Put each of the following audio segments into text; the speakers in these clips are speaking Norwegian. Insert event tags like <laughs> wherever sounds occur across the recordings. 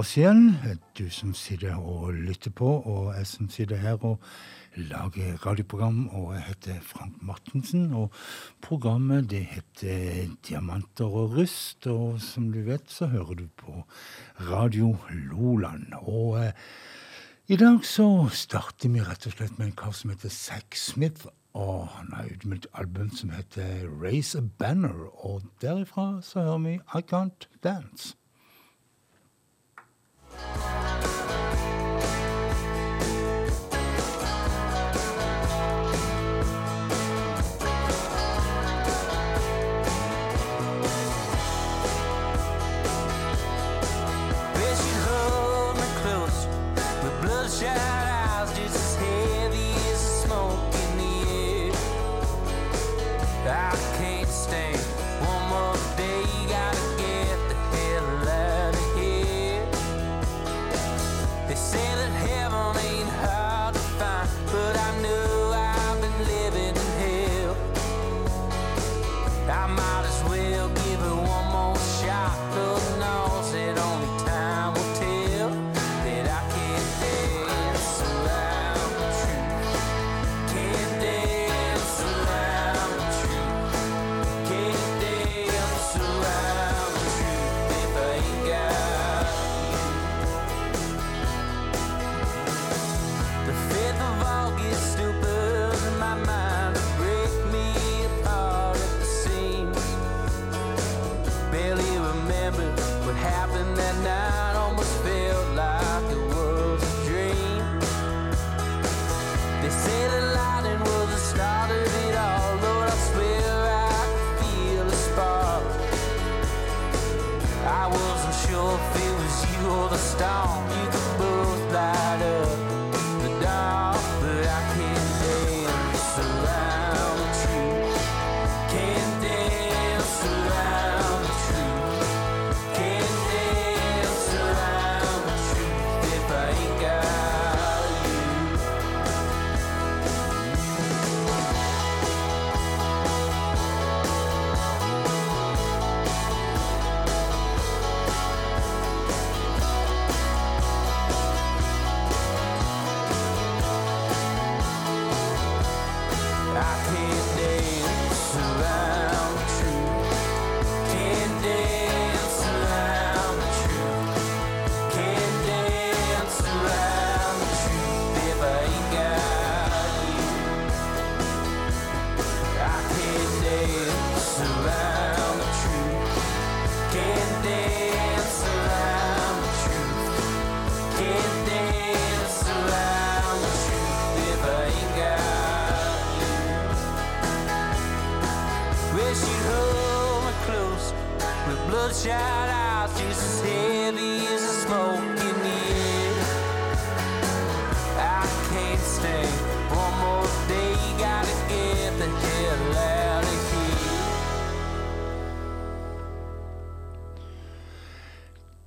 oss igjen. Du som sitter og lytter på, og jeg som sitter her og lager radioprogram. Og jeg heter Frank Martensen, og programmet det heter Diamanter og rust. Og som du vet, så hører du på Radio Loland. Og eh, i dag så starter vi rett og slett med en kar som heter Zack Smith. Og han har utmeldt album som heter Raise a Banner. Og derifra så hører vi I Can't Dance. Música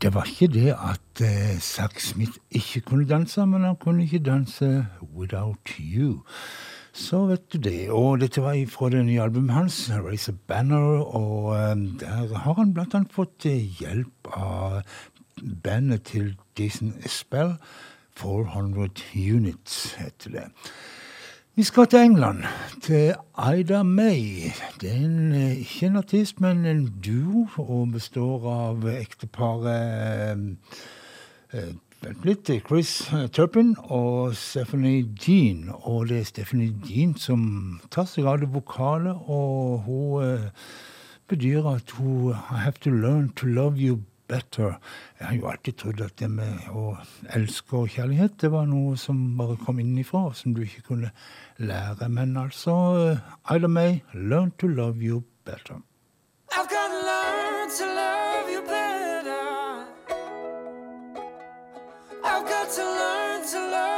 Det var ikke det at eh, Zack Smith ikke kunne danse, men han kunne ikke danse 'Without You'. Så vet du det. Og dette var fra det nye albumet hans, 'Raise a Banner'. Og um, der har han blant annet fått hjelp av bandet til Jason Espell. 400 Units heter det. Vi skal til England, til Ida May. Det er en, eh, ikke en artist, men en duo, og består av ekteparet eh, Vent litt. Chris Turpin og Stephanie Dean. Og det er Stephanie Dean som tar seg av det vokale, og hun eh, bedyrer at hun I have to learn to love you better. Jeg har jo alltid trodd at det med å elske og kjærlighet, det var noe som bare kom innifra, og som du ikke kunne lære. Men altså, Ida May, learn to love you better. I've got to learn to love you better. I've got to learn to love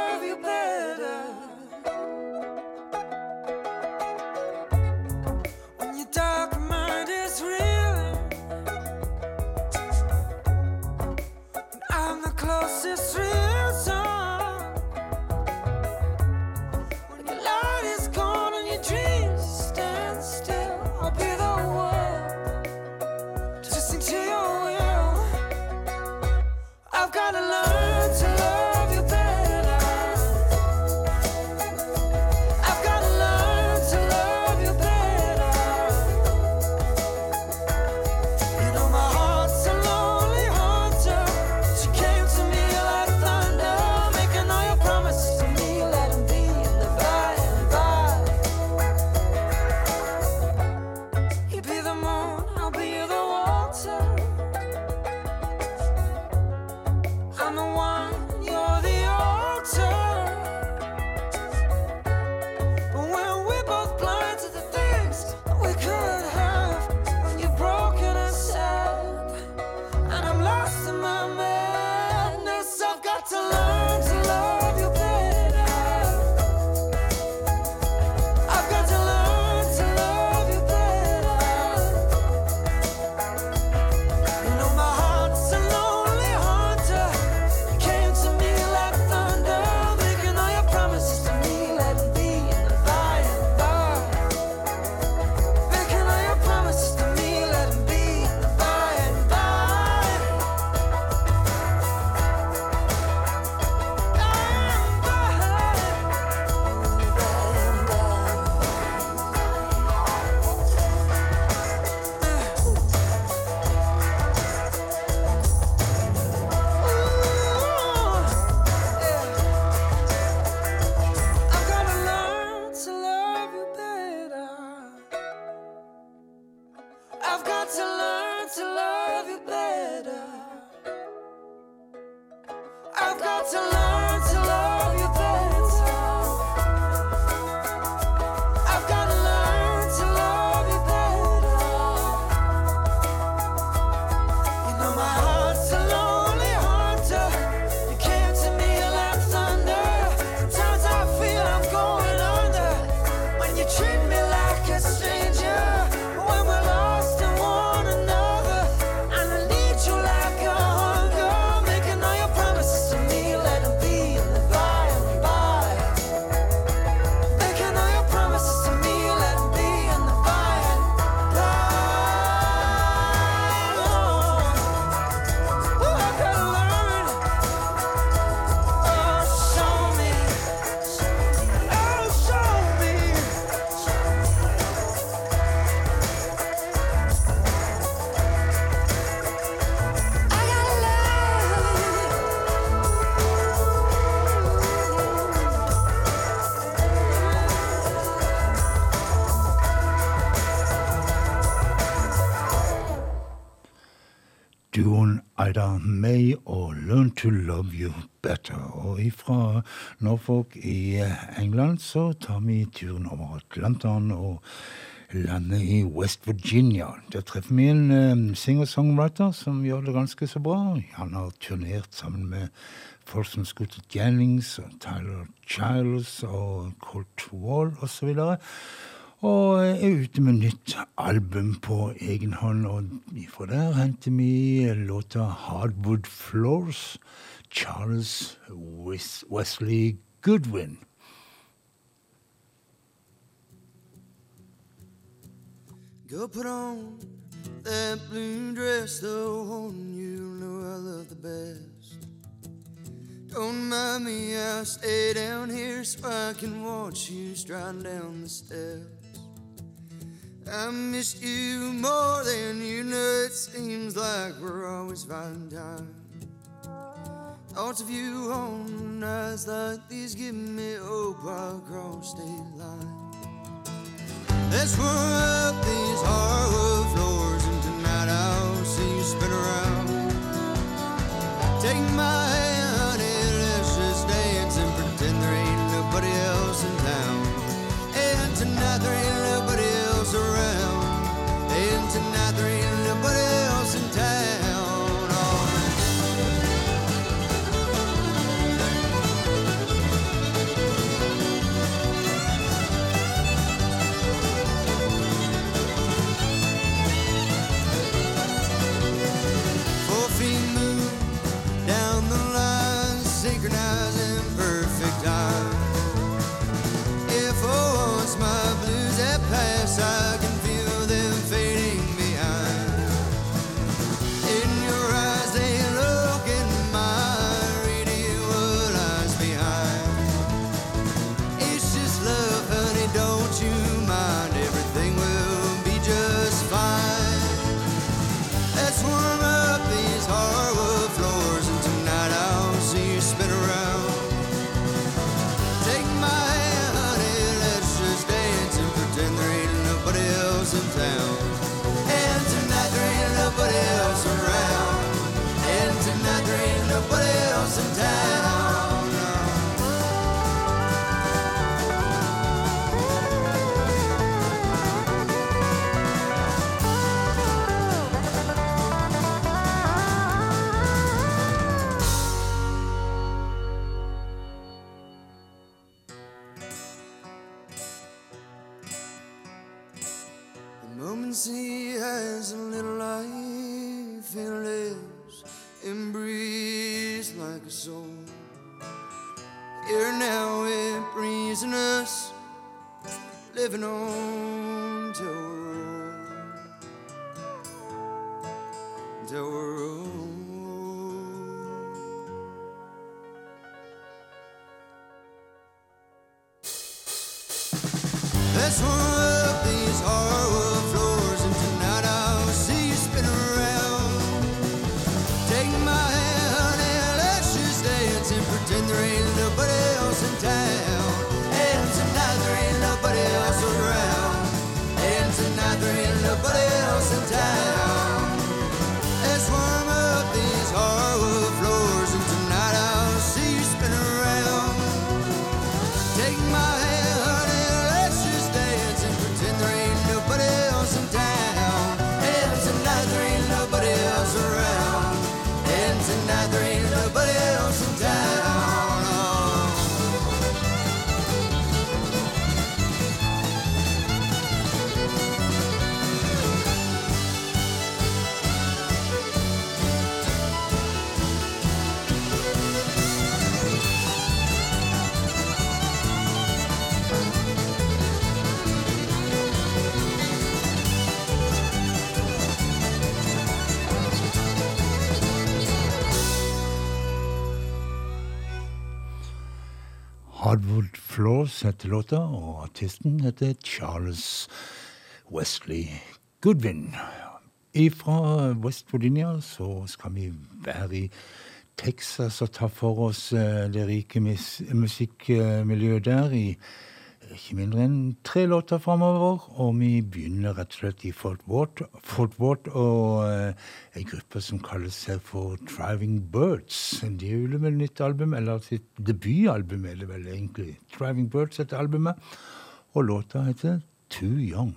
Love You Better'. Og ifra Norfolk i England så tar vi turen over Atlanteren og lander i West Virginia. Der treffer vi en um, singer-songwriter som gjør det ganske så bra. Han har turnert sammen med folk som Scooter Jennings og Tyler Childs og Colt Wall osv. Og, og er ute med nytt album på egen hånd. Og fra der henter vi låta 'Hardwood Floors', Charles Wesley Goodwin. Go put on that blue dress, the one you know I love the best. Don't mind me, I'll stay down here so I can watch you stride down the steps. I miss you more than you know. It seems like we're always fighting time. Thoughts of you on nights like these give me hope across state line. Let's run up these hardwood floors, and tonight I'll see you spin around. Take my thinks he has a little life he lives and breathes like a soul. Here now we're prisoners living on till Blues heter låta, og artisten heter Charles Wesley Goodwin. Fra West Virginia så skal vi være i Texas og ta for oss eh, det rike musikkmiljøet der. i ikke mindre enn tre låter framover. Og vi begynner rett og slett i Fort Watt, og uh, en gruppe som kaller seg for Driving Birds. De gjør vel nytt album, eller sitt debutalbum er det vel egentlig. Driving Birds heter albumet, og låta heter Too Young.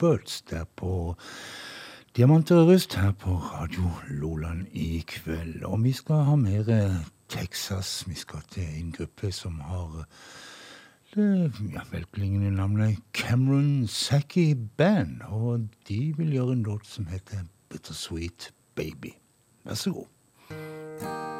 Birds der på Diamant og rust her på Radio Loland i kveld. Og vi skal ha mer eh, Texas. Vi skal til en gruppe som har det ja, velklingende navnet Cameron Sacky Band. Og de vil gjøre en låt som heter Bittersweet Baby. Vær så god.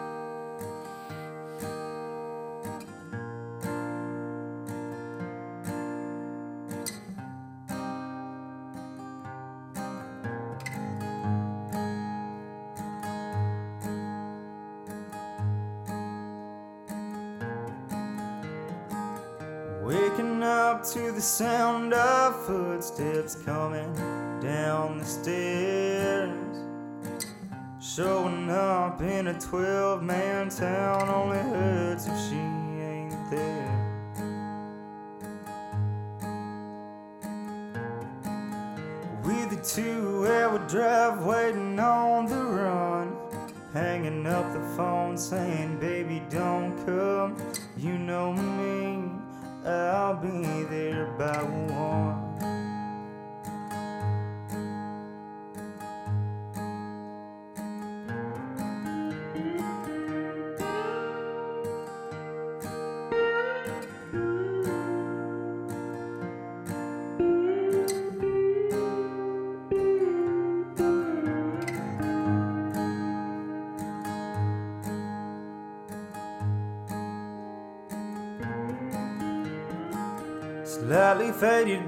Coming down the stairs. Showing up in a 12 man town only hurts if she ain't there. With the two hour drive waiting on the run. Hanging up the phone saying, Baby, don't come. You know me. I'll be there by one.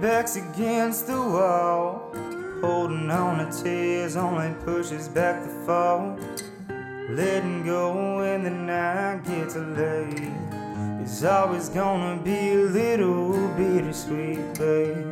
Backs against the wall. Holding on to tears only pushes back the fall. Letting go when the night gets late. It's always gonna be a little bittersweet, babe.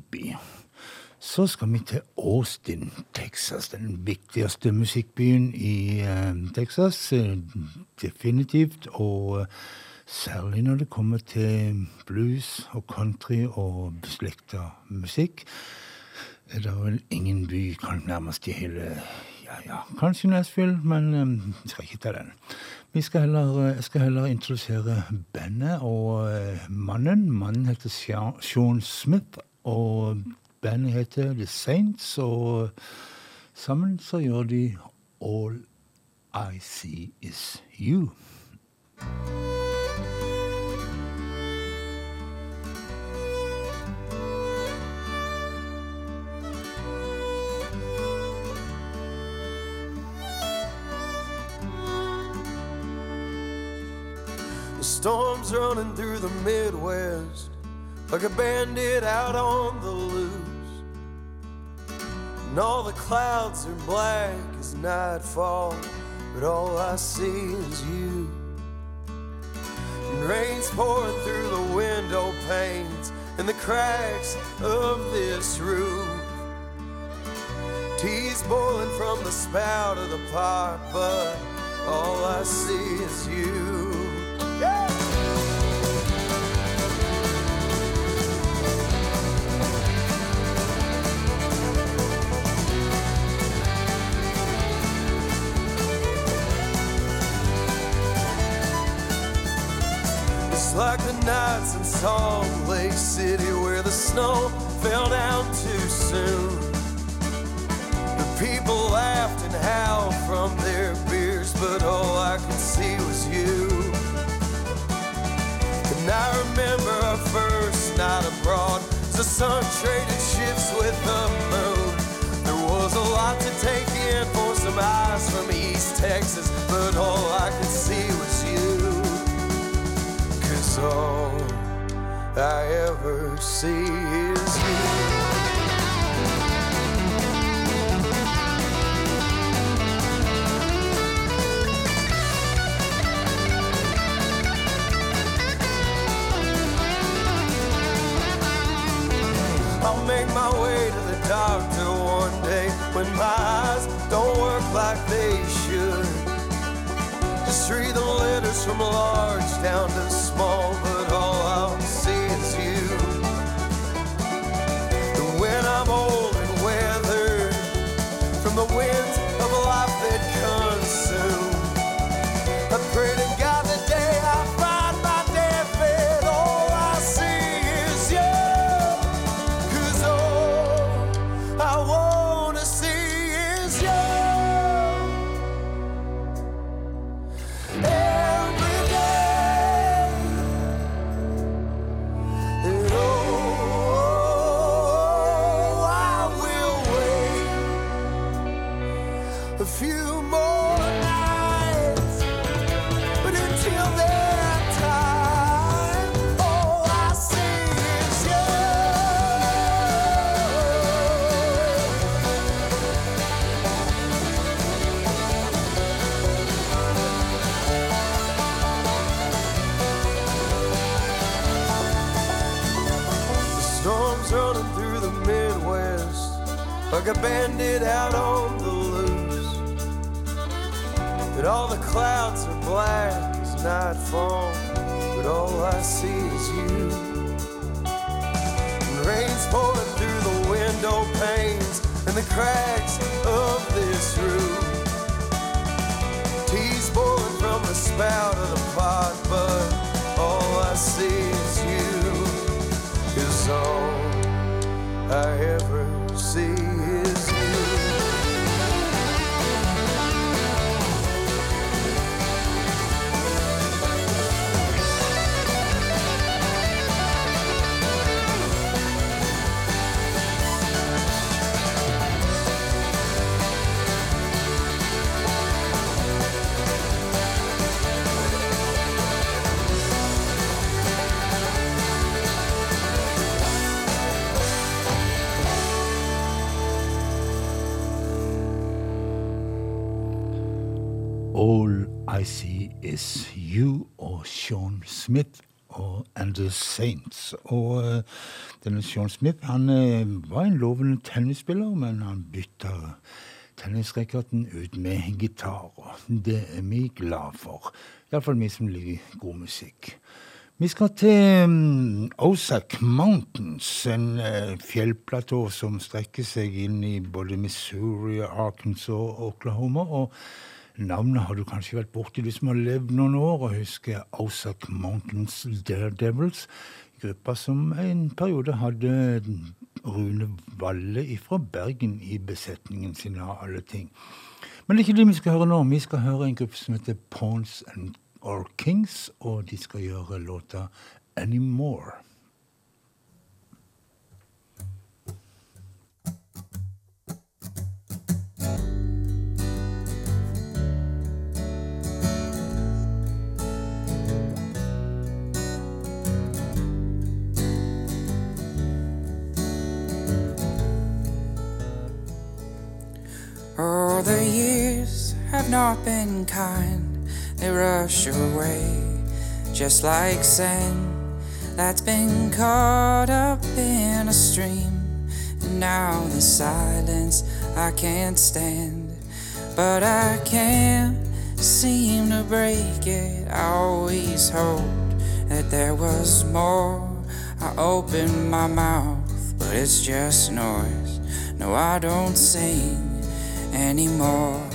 Baby'. Så skal vi til Austin, Texas. Den viktigste musikkbyen i uh, Texas. Uh, definitivt. Og uh, særlig når det kommer til blues og country og beslekta musikk, er det vel ingen by kan nærmest i hele Ja, ja, kanskje Nashville, men um, skal ikke ta den. Vi skal heller, jeg skal heller introdusere bandet og uh, mannen. Mannen heter Sean Smith, og bandet heter The Saints. Og øh, sammen så gjør de All I See Is You. The storm's running through the Midwest like a bandit out on the loose. And all the clouds are black as nightfall, but all I see is you. And rain's pouring through the window panes and the cracks of this roof. Tea's boiling from the spout of the pot, but all I see is you. The nights in Salt Lake City where the snow fell down too soon. The people laughed and howled from their beers, but all I could see was you. And I remember our first night abroad. The sun traded shifts with the moon. There was a lot to take in for some eyes from East Texas, but all I could see was you Cause all I ever see is you. I'll make my way to the doctor one day when my eyes don't work like they should. Just read the letters from large down to small, but all I'll when and weathered from the winds of life that like a bandit out on the loose. And all the clouds are black as nightfall, but all I see is you. And rain's pouring through the window panes and the cracks of this roof. Tea's boiling from the spout of the pot, but all I see is you. Is all I ever You og Sean Smith og And The Saints. Og uh, denne Sean Smith han uh, var en lovende tennisspiller, men han bytta tennisracketen ut med gitar. og Det er vi glad for. Iallfall vi som liker god musikk. Vi skal til um, Ozark Mountains, en uh, fjellplatå som strekker seg inn i både Missouri, Arkansas og Oklahoma. og Navnet har du kanskje vært borti, du har levd noen år og husker Ausak Mountains Daredevils. Gruppa som en periode hadde Rune Valle fra Bergen i besetningen sin av alle ting. Men det er ikke det vi skal høre nå. Vi skal høre en gruppe som heter Pawns and or Kings, og de skal gjøre låta Anymore. Not been kind, they rush away just like sand that's been caught up in a stream. And now the silence I can't stand, but I can't seem to break it. I always hoped that there was more. I open my mouth, but it's just noise. No, I don't sing anymore.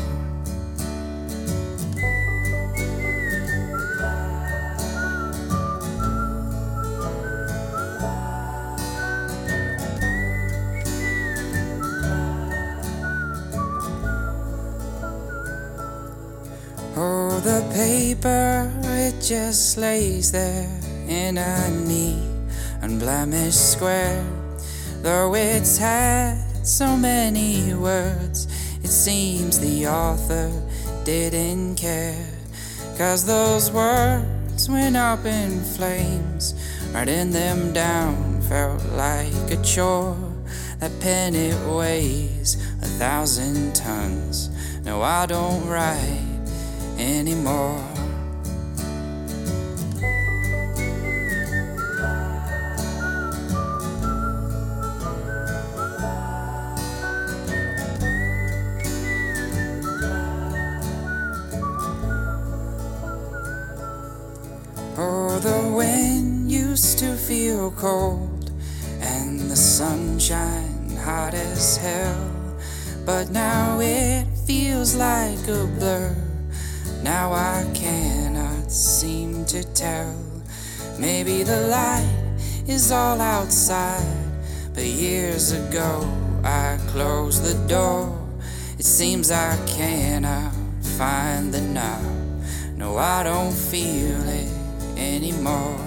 Just lays there in a neat, unblemished square. Though it's had so many words, it seems the author didn't care. Cause those words went up in flames Writing them down felt like a chore. That pen it weighs a thousand tons. No, I don't write anymore. Cold, and the sunshine hot as hell. But now it feels like a blur. Now I cannot seem to tell. Maybe the light is all outside, but years ago I closed the door. It seems I cannot find the knob. No, I don't feel it anymore.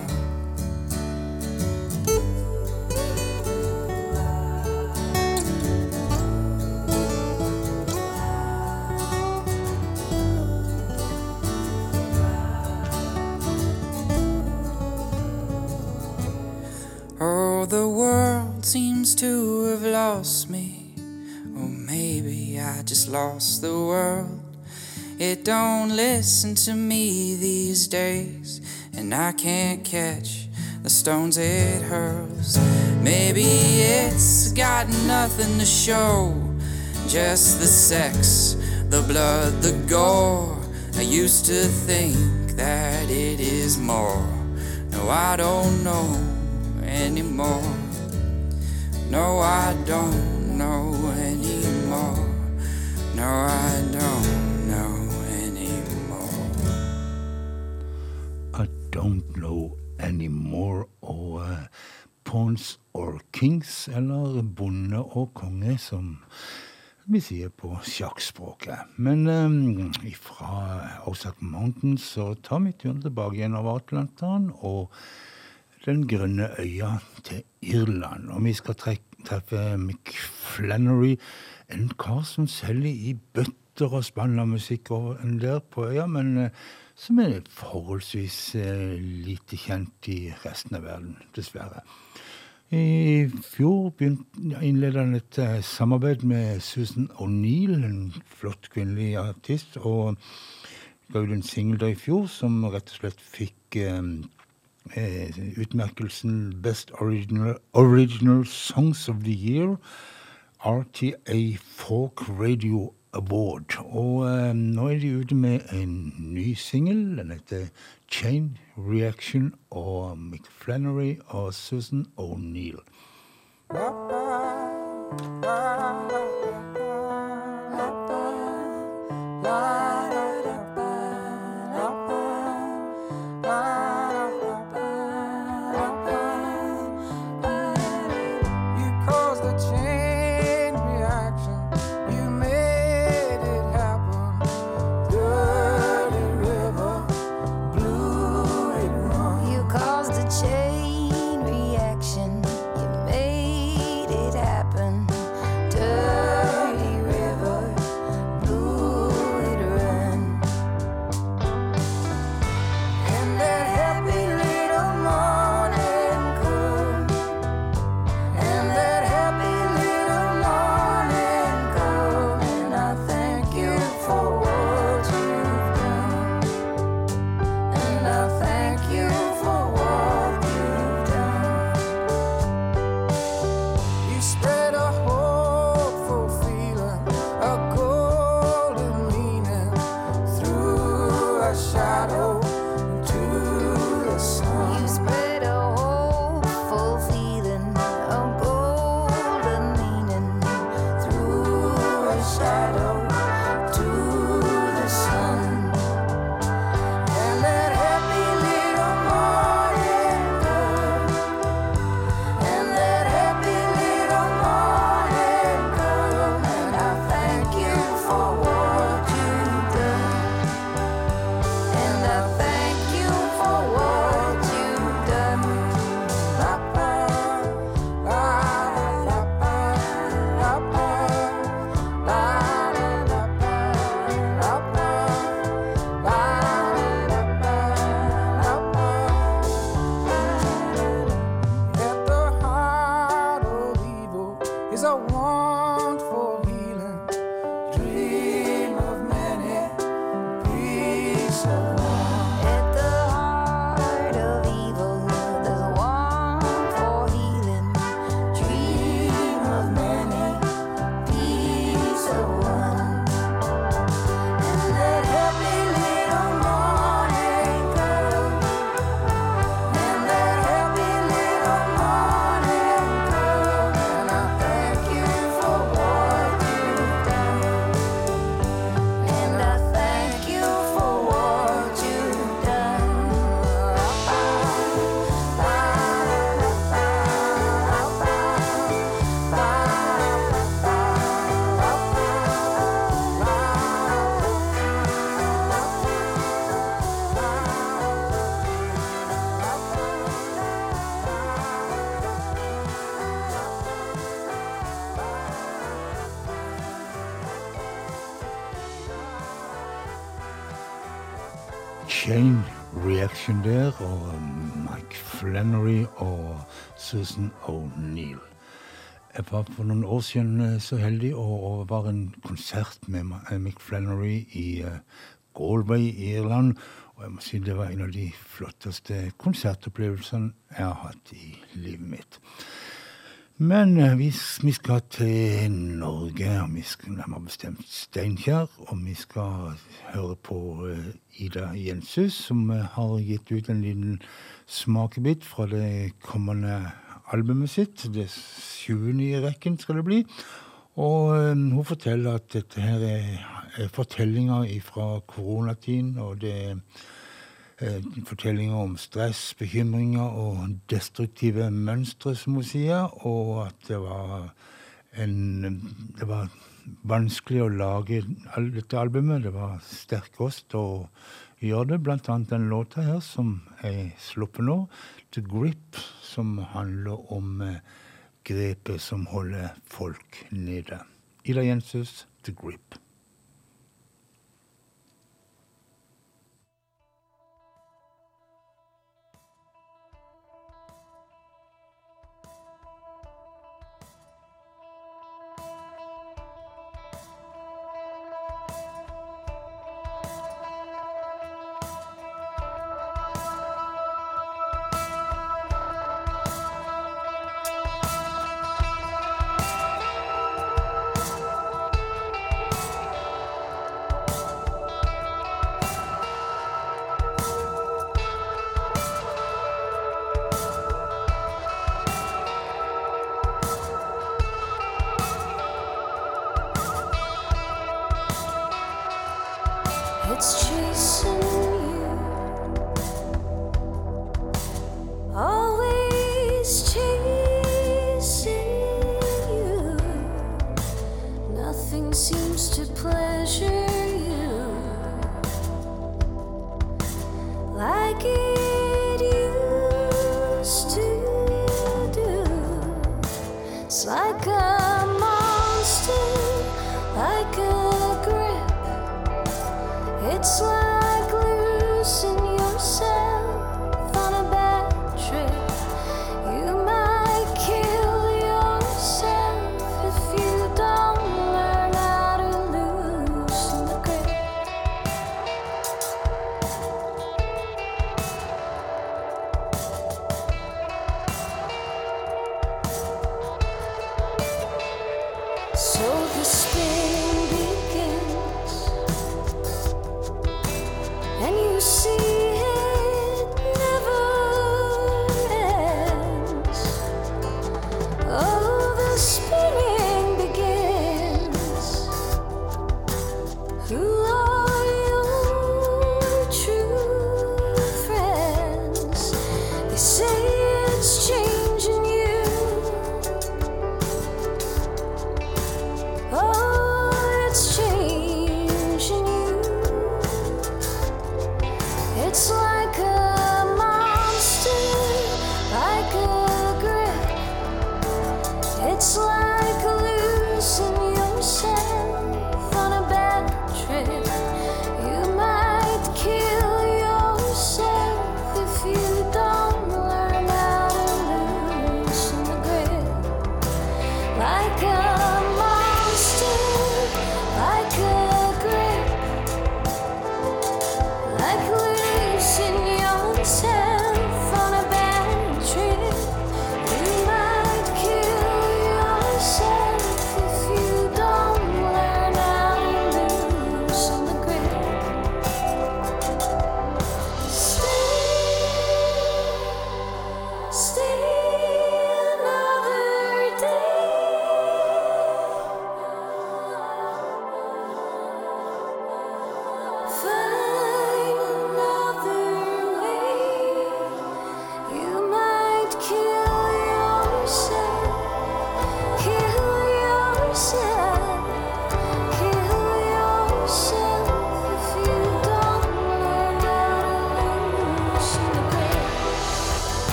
Just lost the world. It don't listen to me these days, and I can't catch the stones it hurls. Maybe it's got nothing to show, just the sex, the blood, the gore. I used to think that it is more. No, I don't know anymore. No, I don't know anymore. No, I don't know anymore. I don't know anymore. Og uh, Pawns or Kings, eller bonde og konge, som vi sier på sjakkspråket. Men um, fra Ozark Mountains så tar vi turen tilbake igjen over Atlanteren og den grønne øya til Irland. Og vi skal treffe Mick Flannery, en kar som selger i bøtter og spann musikk over en der på øya, men uh, som er forholdsvis uh, lite kjent i resten av verden, dessverre. I fjor innledet han et uh, samarbeid med Susan O'Neill, en flott kvinnelig artist, og ga ut en singel i fjor som rett og slett fikk eh, utmerkelsen Best Original, Original Songs of the Year, RTA Folk Radio Award. Og eh, nå er de ute med en ny singel. Den heter Chain Reaction og Mick Flannery og Susan O'Neill. Reaction der, og Mike Flannery og Susan O'Neill. Jeg var for noen år siden eh, så heldig å være en konsert med eh, Mick Flannery i eh, Galway i Irland. Og jeg må si det var en av de flotteste konsertopplevelsene jeg har hatt i livet mitt. Men hvis vi, skal til Norge, og vi skal nærmere bestemt Steinkjer. Og vi skal høre på eh, Ida Jenshus, som eh, har gitt ut en liten smakebit fra det kommende albumet sitt. Det sjuende i rekken skal det bli. Og eh, hun forteller at dette her er, er fortellinger fra koronatiden, og det er fortellinger om stress, bekymringer og destruktive mønstre, som hun sier, og at det var en Det var vanskelig å lage dette albumet. Det var sterk kost å gjøre det, blant annet den låta her som er sluppet nå, 'The Grip', som handler om eh, grepet som holder folk nede. Ida Jensus, 'The Grip'.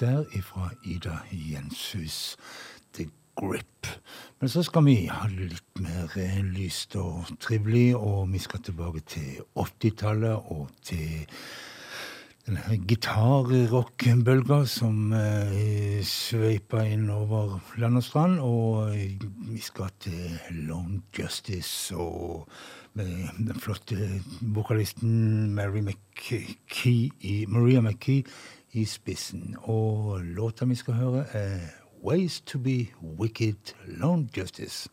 der ifra Ida Jenshus. The Grip. Men så skal vi ha det litt mer eh, lyst og trivelig, og vi skal tilbake til 80-tallet og til denne gitarrockbølga som eh, sveipa inn over land og strand. Og eh, vi skal til Long Justice og den flotte vokalisten Mary McKee, Maria McKee i spissen. Og låta vi skal høre, er 'Ways To Be Wicked Lone Justice'.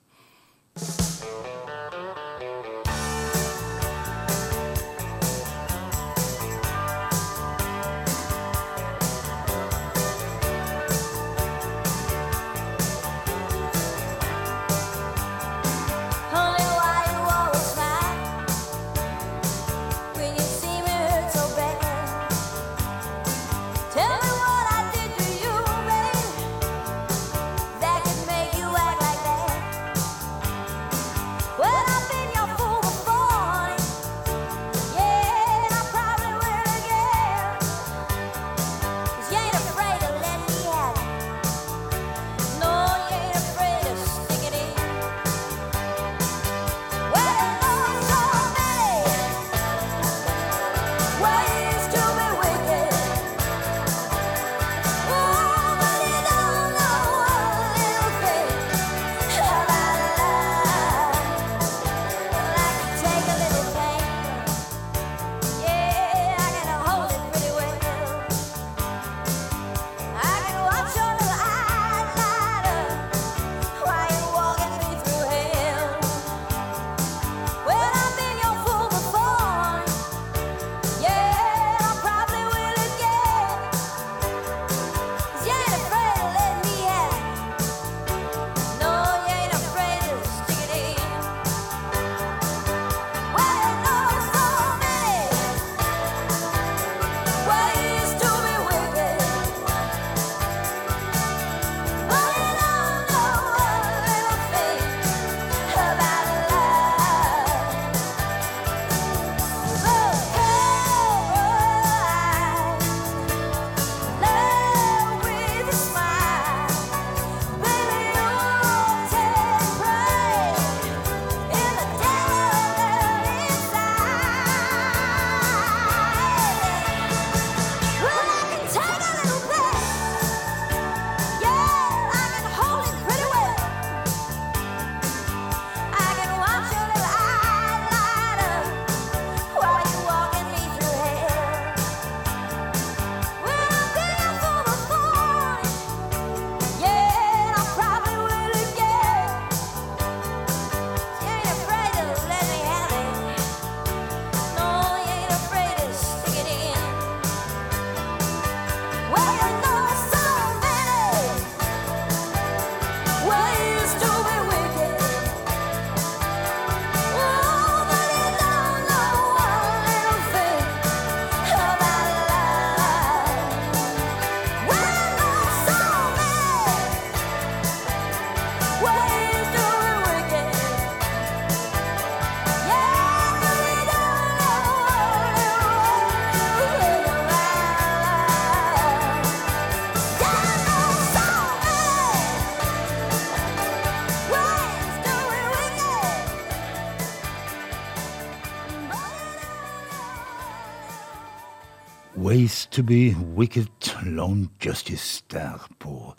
To Be Wicked Lone Justice der på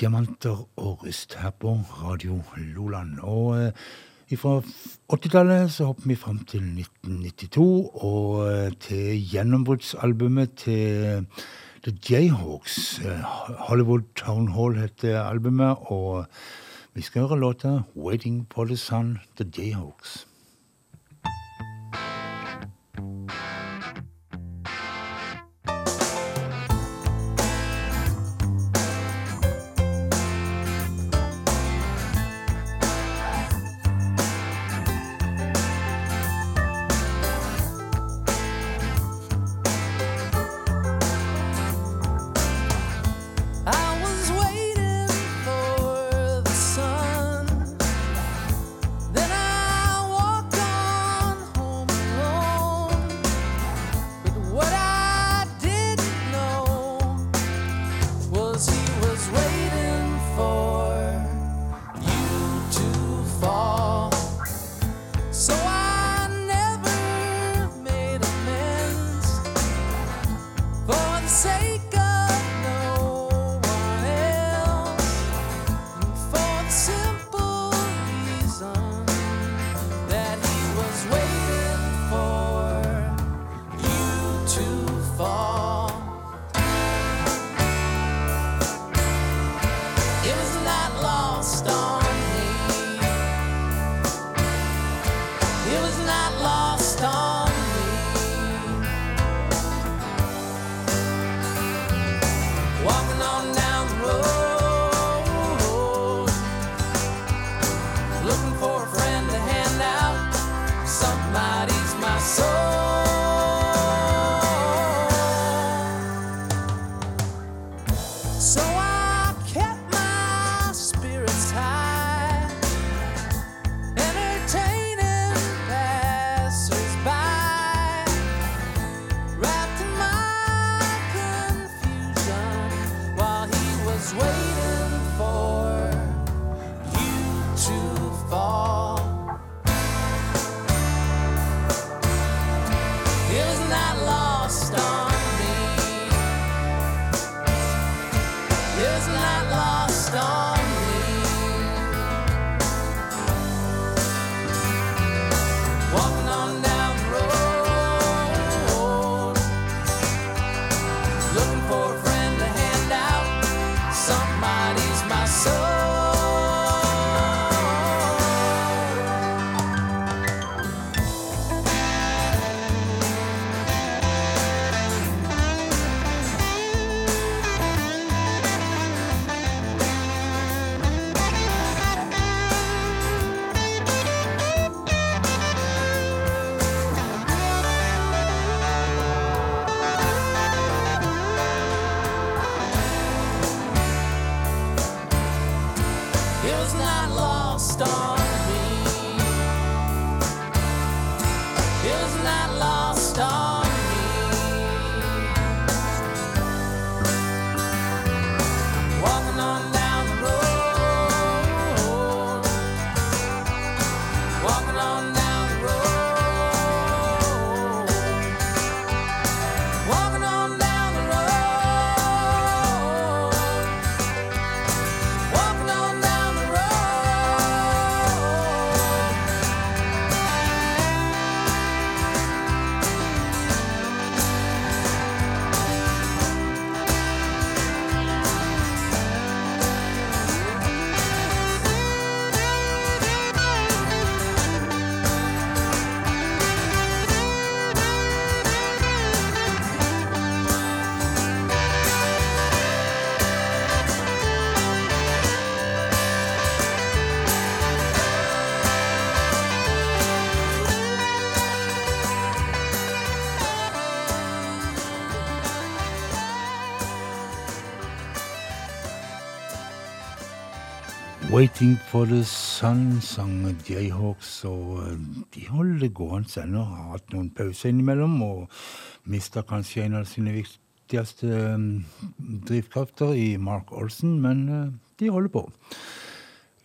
Diamanter og ryst» her på Radio Loland. Og eh, fra 80-tallet så hopper vi fram til 1992 og eh, til gjennombruddsalbumet til eh, The Jayhawks. Eh, Hollywood Town Hall heter albumet, og vi skal høre låta 'Waiting for the Sun', The Jayhawks. forsaken. Waiting for the Sun sang Jayhawks, og eh, de holder det gående og Har hatt noen pauser innimellom og mista kanskje en av sine viktigste eh, drivkrafter i Mark Olsen, men eh, de holder på.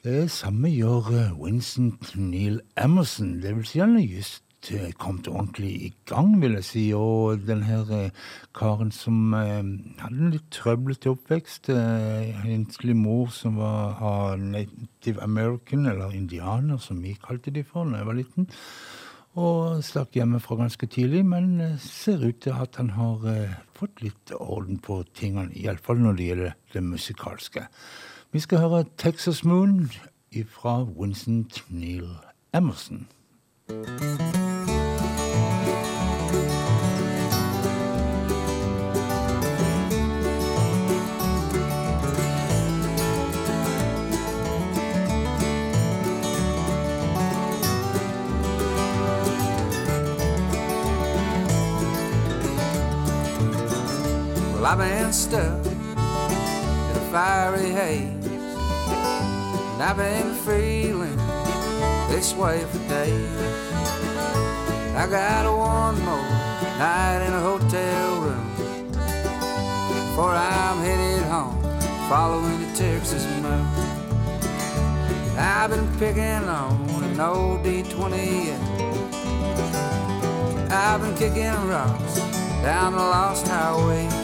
Det samme gjør Winston Neil Emerson. Det vil si han er just kommet ordentlig i gang, vil jeg si. Og den her eh, karen som eh, hadde en litt trøblete oppvekst. Eh, enslig mor som var av native american, eller indianer, som vi kalte de for da jeg var liten. Og stakk hjemmefra ganske tidlig, men ser ut til at han har eh, fått litt orden på tingene, iallfall når det gjelder det musikalske. Vi skal høre Texas Moon fra Winston Neil Emerson. thank I've been stuck in a fiery haze, and I've been feeling this way for days. I got one more night in a hotel room before I'm headed home, following the Texas moon. I've been picking on an old D28. I've been kicking rocks down the lost highway.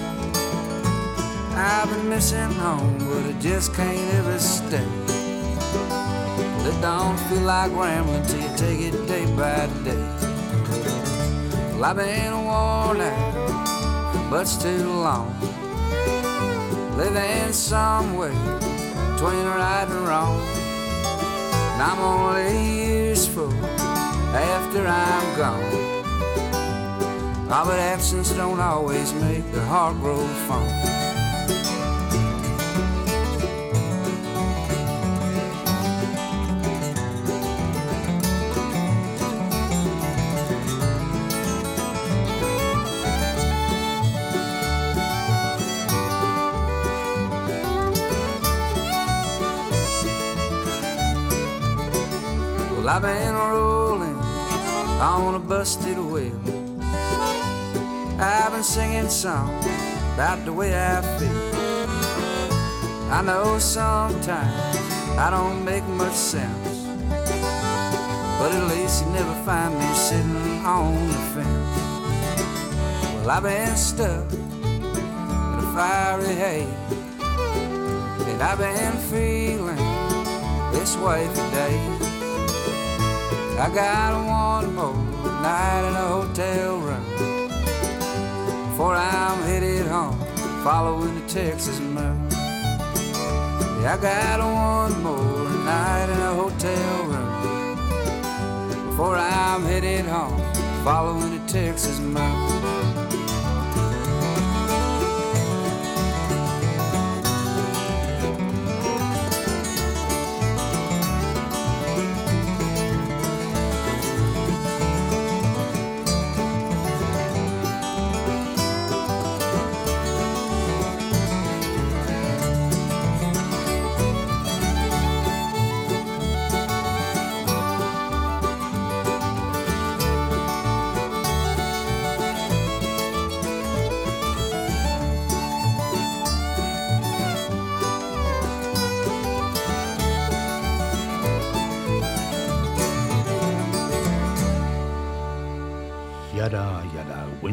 I've been missing home, but I just can't ever stay. Well, it don't feel like rambling till you take it day by day. Well, I've been worn out, but still long. Living somewhere between right and wrong. And I'm only useful after I'm gone. Ah, but absence don't always make the heart grow fond. I've been rolling on a busted wheel. I've been singing songs about the way I feel. I know sometimes I don't make much sense, but at least you never find me sitting on the fence. Well, I've been stuck in a fiery haze, and I've been feeling this way for days. I got one more night in a hotel room before I'm headed home, following the Texas moon. Yeah, I got one more night in a hotel room before I'm headed home, following the Texas moon.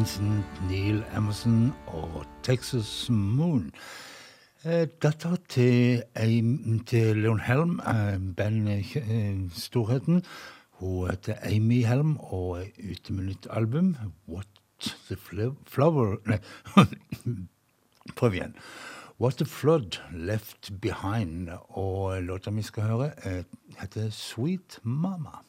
Winston, Neil Emerson og Texas Moon. Datter til, til Leon Helm, eh, bandstorheten, hun heter Amy Helm og er ute med nytt album. What the Flo- Flower Nei, <laughs> prøv igjen. What the Flood Left Behind. Og låta vi skal høre, eh, heter Sweet Mama.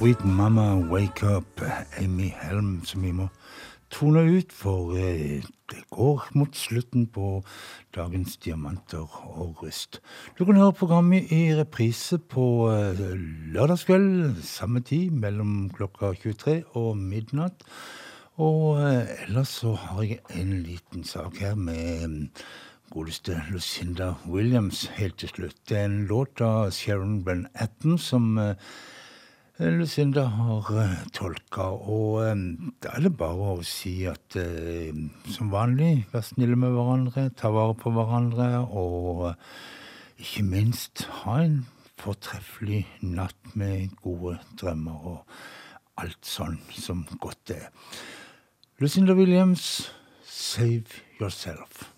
Sweet Mama Wake Up, Amy Helm, som vi må tone ut, for eh, det går mot slutten på dagens Diamanter og rust. Du kan høre programmet i reprise på eh, lørdagskveld, samme tid, mellom klokka 23 og midnatt. Og eh, ellers så har jeg en liten sak her med mm, godeste Lucinda Williams helt til slutt. Det er en låt av Sharon Brenn Atten som Lucinda har uh, tolka, og eh, da er det bare å si at eh, som vanlig, vær snille med hverandre, ta vare på hverandre, og eh, ikke minst ha en fortreffelig natt med gode drømmer og alt sånn som godt er. Lucinda Williams, Save Yourself.